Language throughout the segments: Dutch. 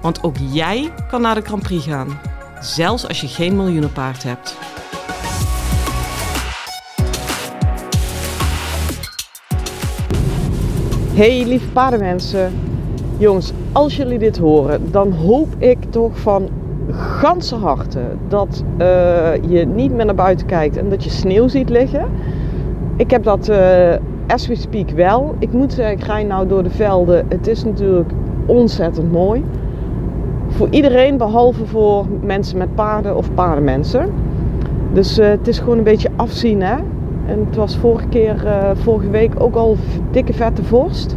Want ook jij kan naar de Grand Prix gaan, zelfs als je geen miljoenenpaard hebt. Hey lieve paardenmensen. Jongens, als jullie dit horen, dan hoop ik toch van ganse harte dat uh, je niet meer naar buiten kijkt en dat je sneeuw ziet liggen. Ik heb dat uh, as wel. Ik moet zeggen, ik rij nou door de velden. Het is natuurlijk ontzettend mooi. Voor iedereen behalve voor mensen met paarden of paardenmensen. Dus uh, het is gewoon een beetje afzien hè. En het was vorige keer, uh, vorige week ook al dikke vette vorst.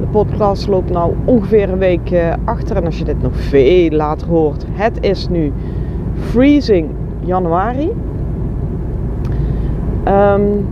De podcast loopt nou ongeveer een week uh, achter. En als je dit nog veel later hoort, het is nu freezing januari. Um,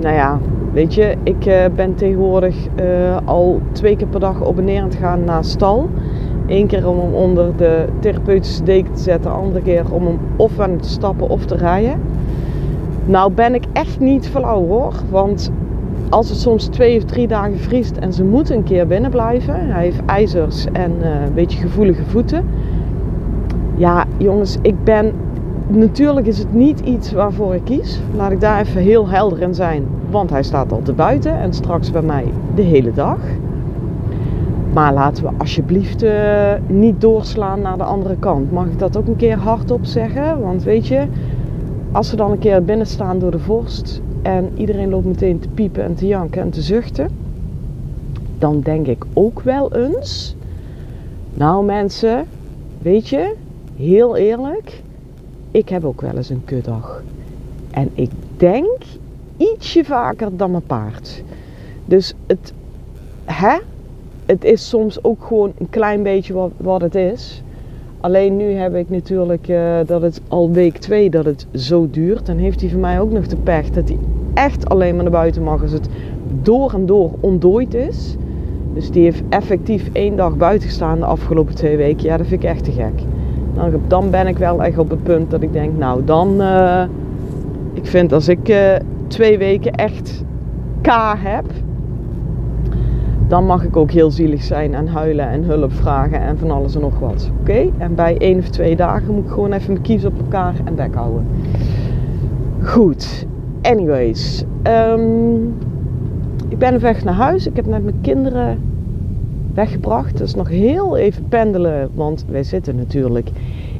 nou ja, weet je, ik ben tegenwoordig al twee keer per dag op aan het gaan naar stal. Eén keer om hem onder de therapeutische deken te zetten, de andere keer om hem of aan te stappen of te rijden. Nou ben ik echt niet flauw hoor. Want als het soms twee of drie dagen vriest en ze moeten een keer binnen blijven. Hij heeft ijzers en uh, een beetje gevoelige voeten. Ja, jongens, ik ben. Natuurlijk is het niet iets waarvoor ik kies. Laat ik daar even heel helder in zijn. Want hij staat al te buiten en straks bij mij de hele dag. Maar laten we alsjeblieft uh, niet doorslaan naar de andere kant. Mag ik dat ook een keer hardop zeggen? Want weet je, als ze dan een keer binnen staan door de vorst en iedereen loopt meteen te piepen en te janken en te zuchten, dan denk ik ook wel eens, nou mensen, weet je, heel eerlijk, ik heb ook wel eens een kutdag. En ik denk ietsje vaker dan mijn paard. Dus het, hè? Het is soms ook gewoon een klein beetje wat, wat het is. Alleen nu heb ik natuurlijk uh, dat het al week 2 dat het zo duurt. Dan heeft hij voor mij ook nog de pech dat hij echt alleen maar naar buiten mag als het door en door ontdooid is. Dus die heeft effectief één dag buiten gestaan de afgelopen twee weken. Ja, dat vind ik echt te gek. Dan, ben ik wel echt op het punt dat ik denk, nou dan... Uh, ik vind als ik uh, twee weken echt K heb, dan mag ik ook heel zielig zijn en huilen en hulp vragen en van alles en nog wat. Oké? En bij één of twee dagen moet ik gewoon even mijn kies op elkaar en bek houden. Goed. Anyways. Um, ik ben weg naar huis. Ik heb net mijn kinderen weggebracht. Is nog heel even pendelen, want wij zitten natuurlijk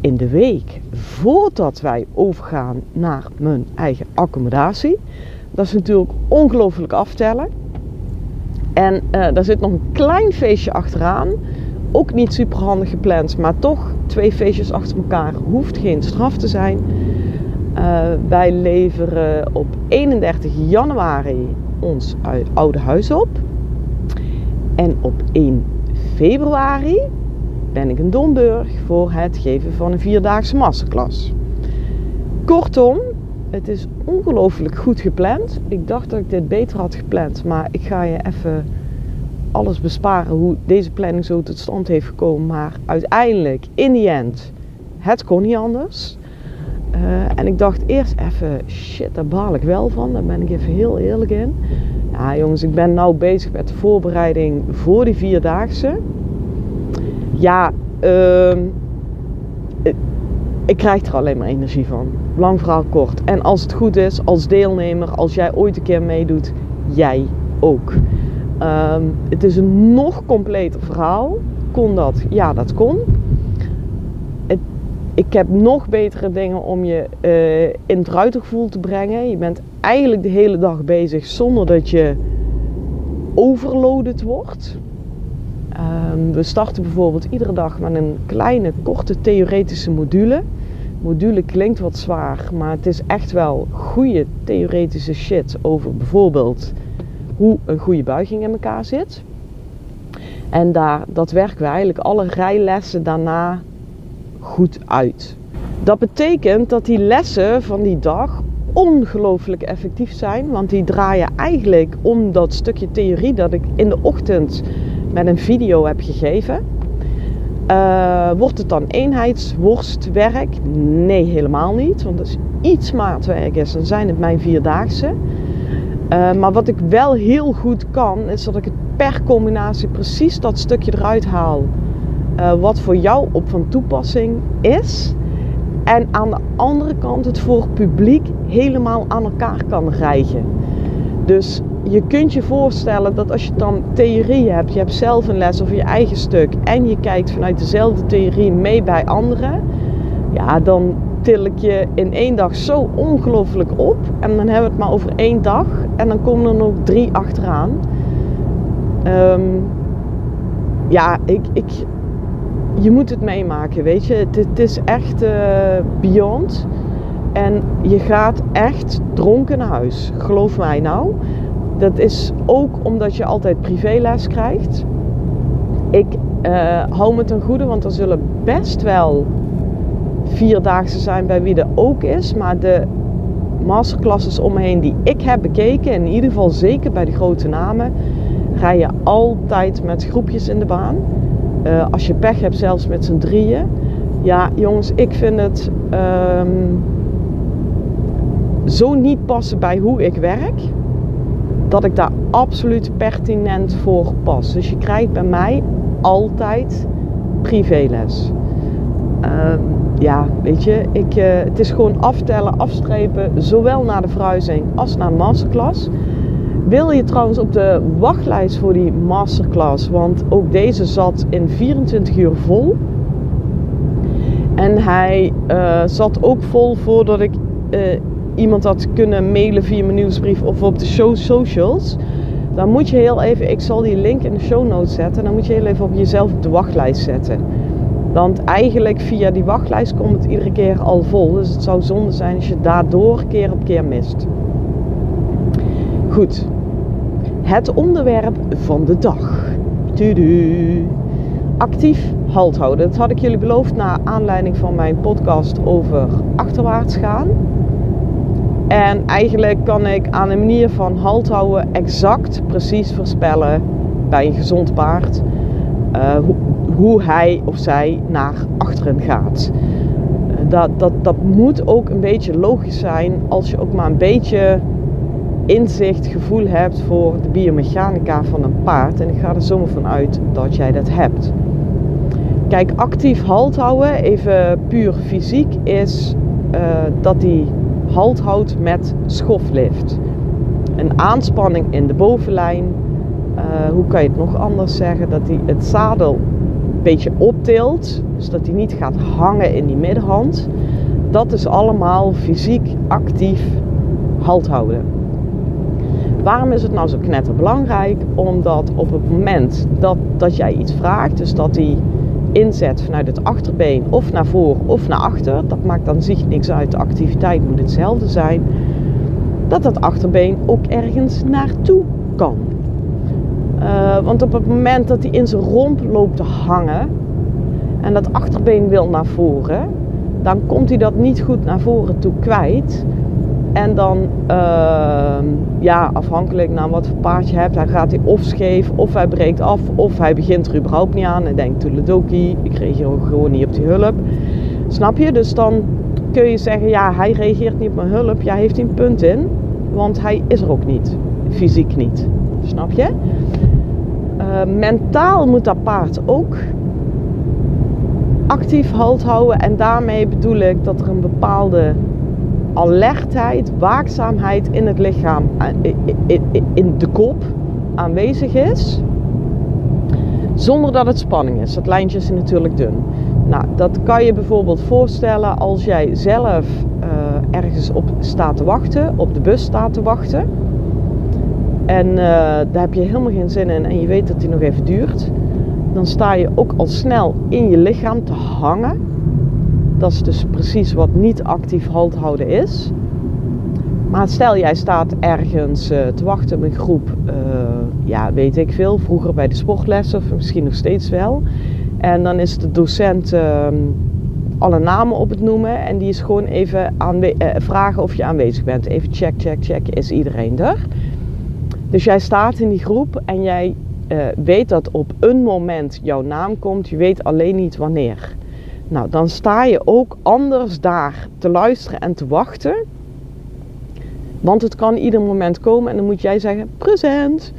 in de week voordat wij overgaan naar mijn eigen accommodatie. Dat is natuurlijk ongelooflijk aftellen. En uh, daar zit nog een klein feestje achteraan. Ook niet super handig gepland, maar toch twee feestjes achter elkaar hoeft geen straf te zijn. Uh, wij leveren op 31 januari ons oude huis op. En op 1 februari ben ik in Domburg voor het geven van een vierdaagse masterclass. Kortom, het is ongelooflijk goed gepland. Ik dacht dat ik dit beter had gepland, maar ik ga je even alles besparen hoe deze planning zo tot stand heeft gekomen. Maar uiteindelijk, in die end, het kon niet anders. Uh, en ik dacht eerst even, shit, daar baal ik wel van. Daar ben ik even heel eerlijk in. Ja, jongens, ik ben nou bezig met de voorbereiding voor die vierdaagse. Ja, uh, ik krijg er alleen maar energie van. Lang verhaal kort. En als het goed is, als deelnemer, als jij ooit een keer meedoet, jij ook. Um, het is een nog completer verhaal. Kon dat? Ja, dat kon. Ik heb nog betere dingen om je uh, in het ruitergevoel te brengen. Je bent eigenlijk de hele dag bezig zonder dat je overloaded wordt. Um, we starten bijvoorbeeld iedere dag met een kleine, korte theoretische module module klinkt wat zwaar, maar het is echt wel goede theoretische shit over bijvoorbeeld hoe een goede buiging in elkaar zit. En daar, dat werken we eigenlijk alle rijlessen daarna goed uit. Dat betekent dat die lessen van die dag ongelooflijk effectief zijn. Want die draaien eigenlijk om dat stukje theorie dat ik in de ochtend met een video heb gegeven. Uh, wordt het dan eenheidsworstwerk? Nee, helemaal niet. Want als iets maatwerk is, dan zijn het mijn vierdaagse. Uh, maar wat ik wel heel goed kan, is dat ik het per combinatie precies dat stukje eruit haal. Uh, wat voor jou op van toepassing is. En aan de andere kant het voor publiek helemaal aan elkaar kan rijgen. Dus je kunt je voorstellen dat als je dan theorie hebt, je hebt zelf een les of je eigen stuk en je kijkt vanuit dezelfde theorie mee bij anderen, ja, dan til ik je in één dag zo ongelooflijk op. En dan hebben we het maar over één dag en dan komen er nog drie achteraan. Um, ja, ik, ik, je moet het meemaken, weet je. Het, is echt uh, beyond. En je gaat echt dronken naar huis. Geloof mij nou. Dat is ook omdat je altijd privéles krijgt. Ik uh, hou me ten goede, want er zullen best wel vierdaagse zijn bij wie er ook is. Maar de masterclasses omheen die ik heb bekeken, in ieder geval zeker bij de grote namen, rij je altijd met groepjes in de baan. Uh, als je pech hebt, zelfs met z'n drieën. Ja, jongens, ik vind het um, zo niet passen bij hoe ik werk, dat ik daar absoluut pertinent voor pas. Dus je krijgt bij mij altijd privéles. Um, ja, weet je, ik, uh, het is gewoon aftellen, afstrepen, zowel naar de verhuizing als naar masterclass. Wil je trouwens op de wachtlijst voor die masterclass? Want ook deze zat in 24 uur vol. En hij uh, zat ook vol voordat ik uh, iemand had kunnen mailen via mijn nieuwsbrief of op de show socials. Dan moet je heel even, ik zal die link in de show notes zetten. Dan moet je heel even op jezelf de wachtlijst zetten. Want eigenlijk via die wachtlijst komt het iedere keer al vol. Dus het zou zonde zijn als je daardoor keer op keer mist. Goed. Het onderwerp van de dag. Tudu. Actief halt houden. Dat had ik jullie beloofd na aanleiding van mijn podcast over achterwaarts gaan. En eigenlijk kan ik aan een manier van halt houden exact precies voorspellen bij een gezond paard uh, hoe, hij of zij naar achteren gaat. Dat, dat, dat moet ook een beetje logisch zijn als je ook maar een beetje inzicht, gevoel hebt voor de biomechanica van een paard. En ik ga er zomaar van uit dat jij dat hebt. Kijk, actief halt houden, even puur fysiek, is uh, dat hij halt houdt met schoflift. Een aanspanning in de bovenlijn. Uh, hoe kan je het nog anders zeggen? Dat hij het zadel een beetje optilt. Dus dat hij niet gaat hangen in die middenhand. Dat is allemaal fysiek actief halt houden. Waarom is het nou zo knetterbelangrijk? Omdat op het moment dat, dat jij iets vraagt, dus dat hij inzet vanuit het achterbeen of naar voren of naar achter, dat maakt dan zich niks uit. De activiteit moet hetzelfde zijn. Dat dat achterbeen ook ergens naartoe kan. Uh, want op het moment dat hij in zijn romp loopt te hangen en dat achterbeen wil naar voren, dan komt hij dat niet goed naar voren toe kwijt. En dan, uh, ja, afhankelijk naar wat voor paard je hebt, dan gaat hij of scheef, of hij breekt af, of hij begint er überhaupt niet aan. En denkt, toeledoki, ik reageer gewoon niet op die hulp. Snap je? Dus dan kun je zeggen, ja, hij reageert niet op mijn hulp. Ja, heeft hij een punt in, want hij is er ook niet. Fysiek niet. Snap je? Uh, mentaal moet dat paard ook actief halt houden. En daarmee bedoel ik dat er een bepaalde alertheid, waakzaamheid in het lichaam, eh, in de kop aanwezig is. Zonder dat het spanning is. Dat lijntje is natuurlijk dun. Nou, dat kan je bijvoorbeeld voorstellen als jij zelf uh, ergens op staat te wachten, op de bus staat te wachten. En uh, daar heb je helemaal geen zin in en je weet dat die nog even duurt. Dan sta je ook al snel in je lichaam te hangen dat is dus precies wat niet actief halt houden is. Maar stel jij staat ergens uh, te wachten op een groep, uh, ja weet ik veel, vroeger bij de sportlessen of misschien nog steeds wel. En dan is de docent uh, alle namen op het noemen en die is gewoon even vragen of je aanwezig bent. Even check, check, check, is iedereen er? Dus jij staat in die groep en jij weet dat op een moment jouw naam komt, je weet alleen niet wanneer. Nou, dan sta je ook anders daar te luisteren en te wachten want het kan ieder moment komen en dan moet jij zeggen: present.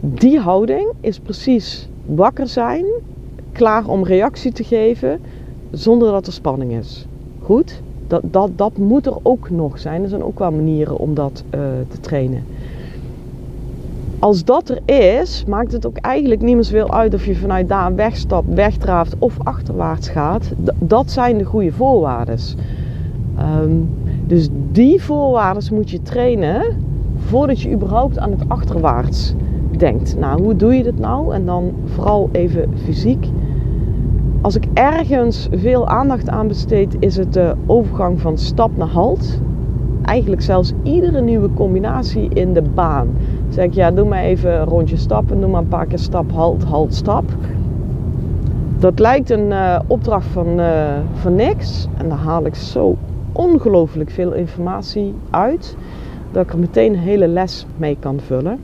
Die houding is precies wakker zijn, klaar om reactie te geven, zonder dat er spanning is. Goed? Dat, dat, dat moet er ook nog zijn. Er zijn ook wel manieren om dat uh, te trainen. Als dat er is, maakt het ook eigenlijk niet meer zoveel uit of je vanuit daar wegstapt, wegdraaft of achterwaarts gaat. Dat zijn de goede voorwaarden. Um, dus die voorwaarden moet je trainen voordat je überhaupt aan het achterwaarts denkt. Nou, hoe doe je dat nou? En dan vooral even fysiek. Als ik ergens veel aandacht aan besteed, is het de overgang van stap naar halt. Eigenlijk zelfs iedere nieuwe combinatie in de baan. Zeg ik, ja, doe maar even een rondje stappen, doe maar een paar keer stap, halt, halt, stap. Dat lijkt een uh, opdracht van, uh, van niks. En daar haal ik zo ongelooflijk veel informatie uit. Dat ik er meteen een hele les mee kan vullen.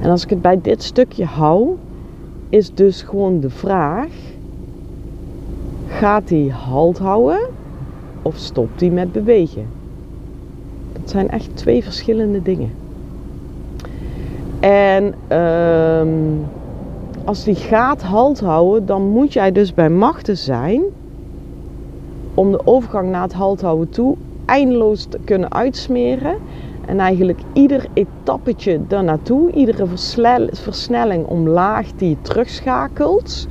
En als ik het bij dit stukje hou, is dus gewoon de vraag: gaat hij halt houden of stopt hij met bewegen? Dat zijn echt twee verschillende dingen. En ehm, als die gaat halt houden, dan moet jij dus bij machten zijn om de overgang naar het halthouden toe eindeloos te kunnen uitsmeren. En eigenlijk ieder etappetje daarnaartoe, iedere versnelling omlaag die je terugschakelt,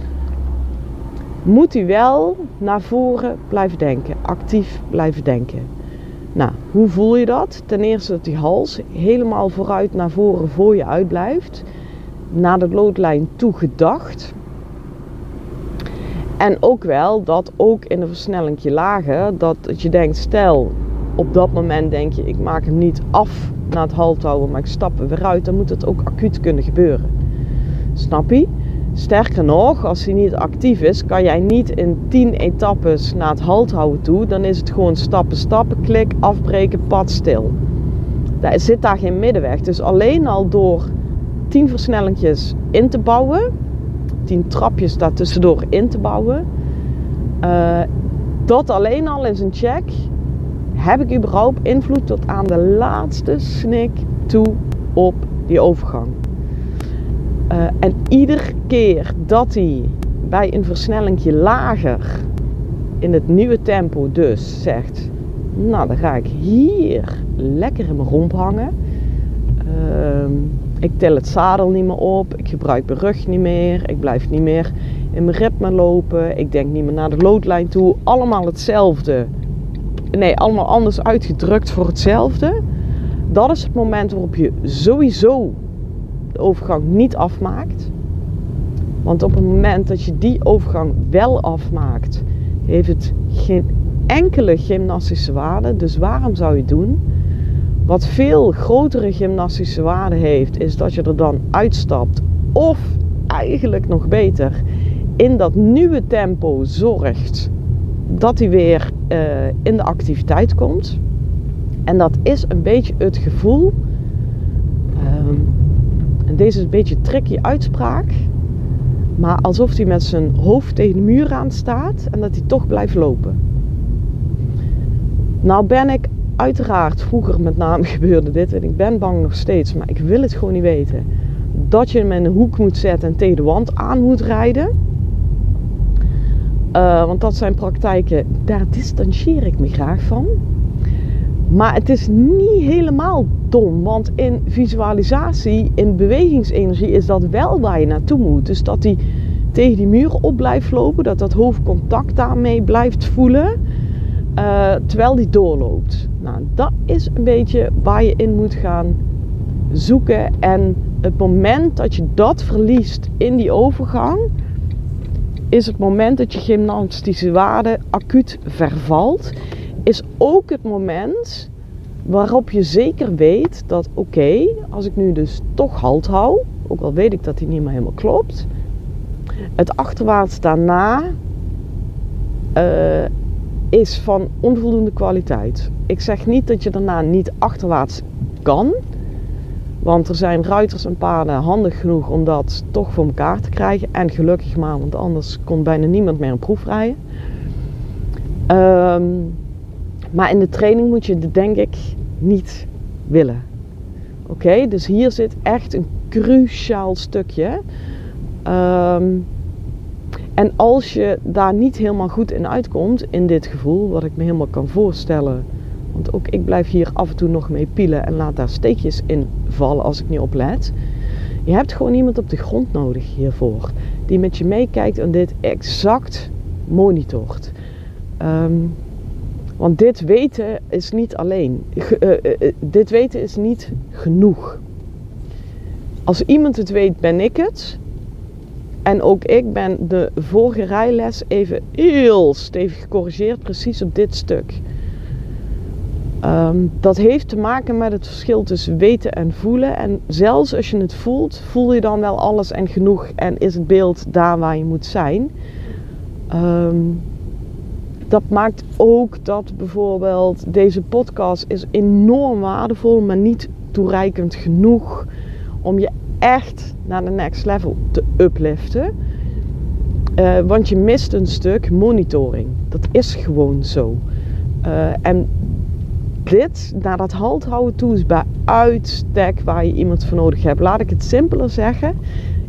moet hij wel naar voren blijven denken, actief blijven denken. Nou, hoe voel je dat? Ten eerste dat die hals helemaal vooruit naar voren voor je uitblijft, naar de loodlijn toe gedacht. En ook wel dat ook in de versnelling lager, dat je denkt, stel op dat moment denk je, ik maak hem niet af naar het halthouden, maar ik stap er weer uit, dan moet het ook acuut kunnen gebeuren. Snap je? Sterker nog, als hij niet actief is, kan jij niet in 10 etappes naar het halthouden toe. Dan is het gewoon stappen, stappen, klik, afbreken, pad, stil. Daar zit daar geen middenweg. Dus alleen al door 10 versnellingjes in te bouwen, tien trapjes daartussendoor in te bouwen. Uh, dat alleen al is een check. Heb ik überhaupt invloed tot aan de laatste snik toe op die overgang? Uh, en iedere keer dat hij bij een versnellingje lager in het nieuwe tempo dus zegt... Nou, dan ga ik hier lekker in mijn romp hangen. Uh, ik tel het zadel niet meer op, ik gebruik mijn rug niet meer, ik blijf niet meer in mijn ritme lopen, ik denk niet meer naar de loodlijn toe. Allemaal hetzelfde. Nee, allemaal anders uitgedrukt voor hetzelfde. Dat is het moment waarop je sowieso overgang niet afmaakt. Want op het moment dat je die overgang wel afmaakt, heeft het geen enkele gymnastische waarde. Dus waarom zou je doen? Wat veel grotere gymnastische waarde heeft, is dat je er dan uitstapt. Of eigenlijk nog beter, in dat nieuwe tempo zorgt dat hij weer uh, in de activiteit komt. En dat is een beetje het gevoel. Deze is een beetje tricky uitspraak. Maar alsof hij met zijn hoofd tegen de muur aan staat en dat hij toch blijft lopen. Nou ben ik uiteraard, vroeger met name gebeurde dit en ik ben bang nog steeds, maar ik wil het gewoon niet weten. Dat je hem in een hoek moet zetten en tegen de wand aan moet rijden. Uh, want dat zijn praktijken, daar distancieer ik me graag van. Maar het is niet helemaal dom, want in visualisatie, in bewegingsenergie is dat wel waar je naartoe moet. Dus dat hij tegen die muren op blijft lopen, dat dat hoofdcontact daarmee blijft voelen. Uh, terwijl die doorloopt. Nou, dat is een beetje waar je in moet gaan zoeken. En het moment dat je dat verliest in die overgang, is het moment dat je gymnastische waarde acuut vervalt. Is ook het moment Waarop je zeker weet dat oké, als ik nu dus toch halt hou, ook al weet ik dat die niet meer helemaal klopt, het achterwaarts daarna uh, is van onvoldoende kwaliteit. Ik zeg niet dat je daarna niet achterwaarts kan. Want er zijn ruiters en paarden handig genoeg om dat toch voor elkaar te krijgen. En gelukkig maar, want anders kon bijna niemand meer een proef rijden. Ehm, maar in de training moet je het denk ik niet willen. Oké, dus hier zit echt een cruciaal stukje. Um, en als je daar niet helemaal goed in uitkomt, in dit gevoel, wat ik me helemaal kan voorstellen. Want ook ik blijf hier af en toe nog mee pielen en laat daar steekjes in vallen als ik niet oplet. Je hebt gewoon iemand op de grond nodig hiervoor. Die met je meekijkt en dit exact monitort. Ehm, want dit weten is niet alleen. Uh, uh, dit weten is niet genoeg. Als iemand het weet, ben ik het. En ook ik ben de vorige rijles even heel stevig gecorrigeerd, precies op dit stuk. Um, dat heeft te maken met het verschil tussen weten en voelen. En zelfs als je het voelt, voel je dan wel alles en genoeg en is het beeld daar waar je moet zijn. Um, dat maakt ook dat bijvoorbeeld deze podcast is enorm waardevol, maar niet toereikend genoeg om je echt naar de next level te upliften. Uh, want je mist een stuk monitoring. Dat is gewoon zo. Uh, en dit, naar dat halt houden toe, is bij uitstek waar je iemand voor nodig hebt. Laat ik het simpeler zeggen.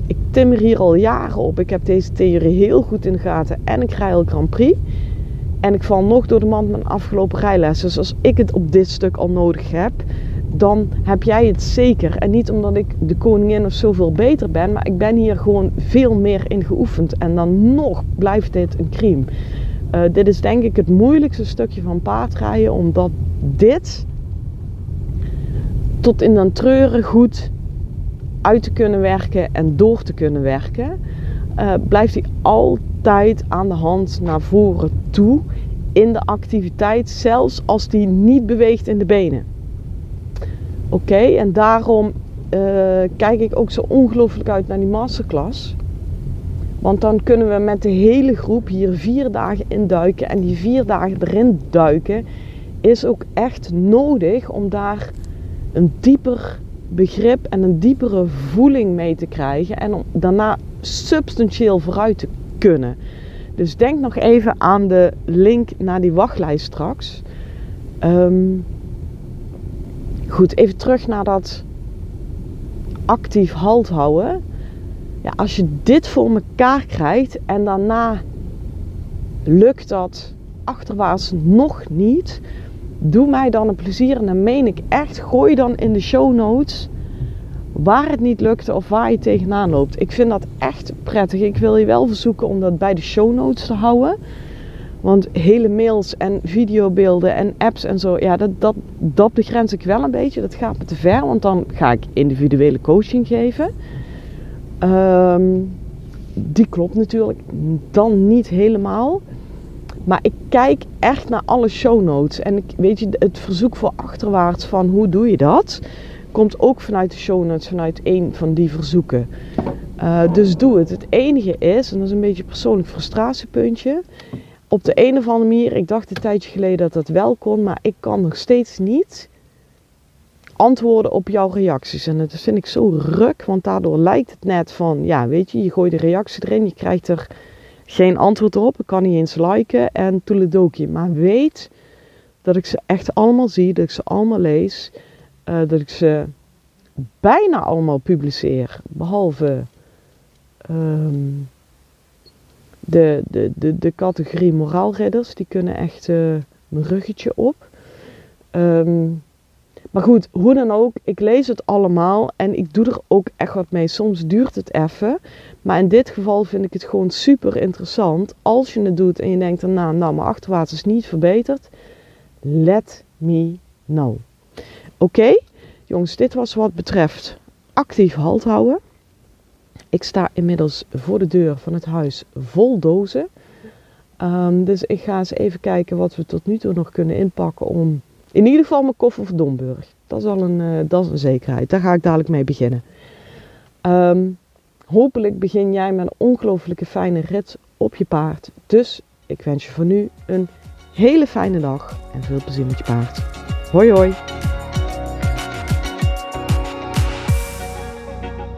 Ik timmer hier al jaren op. Ik heb deze theorie heel goed in de gaten. En ik rij al Grand Prix. En ik val nog door de mand mijn afgelopen rijlessen. Dus als ik het op dit stuk al nodig heb, dan heb jij het zeker. En niet omdat ik de koningin of zoveel beter ben, maar ik ben hier gewoon veel meer in geoefend. En dan nog blijft dit een crime. Uh, dit is denk ik het moeilijkste stukje van paardrijden, omdat dit tot in dan treuren goed uit te kunnen werken en door te kunnen werken, uh, blijft hij altijd aan de hand naar voren toe in de activiteit, zelfs als die niet beweegt in de benen. Oké, en daarom uh, kijk ik ook zo ongelooflijk uit naar die masterclass. Want dan kunnen we met de hele groep hier vier dagen induiken. En die vier dagen erin duiken is ook echt nodig om daar een dieper begrip en een diepere voeling mee te krijgen. En om daarna substantieel vooruit te kunnen. Dus denk nog even aan de link naar die wachtlijst straks. Um, Goed, even terug naar dat actief halt houden. Ja, als je dit voor elkaar krijgt en daarna lukt dat achterwaarts nog niet, doe mij dan een plezier en dan meen ik echt, gooi dan in de show notes waar het niet lukte of waar je tegenaan loopt. Ik vind dat echt prettig. Ik wil je wel verzoeken om dat bij de show notes te houden. Want hele mails en videobeelden en apps en zo, ja, dat, dat, dat begrens ik wel een beetje. Dat gaat me te ver, want dan ga ik individuele coaching geven. Um, die klopt natuurlijk dan niet helemaal. Maar ik kijk echt naar alle show notes. En ik, weet je, het verzoek voor achterwaarts van hoe doe je dat, komt ook vanuit de show notes, vanuit één van die verzoeken. Uh, dus doe het. Het enige is, en dat is een beetje een persoonlijk frustratiepuntje op de een of andere manier, ik dacht een tijdje geleden dat dat wel kon, maar ik kan nog steeds niet antwoorden op jouw reacties. En dat vind ik zo ruk, want daardoor lijkt het net van, ja, weet je, je gooit de reactie erin, je krijgt er geen antwoord op, ik kan niet eens liken en toeledokie. Maar weet dat ik ze echt allemaal zie, dat ik ze allemaal lees, uh, dat ik ze bijna allemaal publiceer, behalve... Um, de, de, de, de categorie moraalredders, die kunnen echt uh, mijn ruggetje op. Um, maar goed, hoe dan ook, ik lees het allemaal en ik doe er ook echt wat mee. Soms duurt het even, maar in dit geval vind ik het gewoon super interessant. Als je het doet en je denkt daarna, nou, mijn achterwaarts is niet verbeterd, let me know. Oké, jongens, dit was wat betreft actief halt houden. Ik sta inmiddels voor de deur van het huis vol dozen. Um, dus ik ga eens even kijken wat we tot nu toe nog kunnen inpakken om in ieder geval mijn koffer voor Domburg. Dat is al een, uh, dat is een zekerheid. Daar ga ik dadelijk mee beginnen. Ehm, hopelijk begin jij met een ongelooflijke fijne rit op je paard. Dus ik wens je voor nu een hele fijne dag en veel plezier met je paard. Hoi hoi!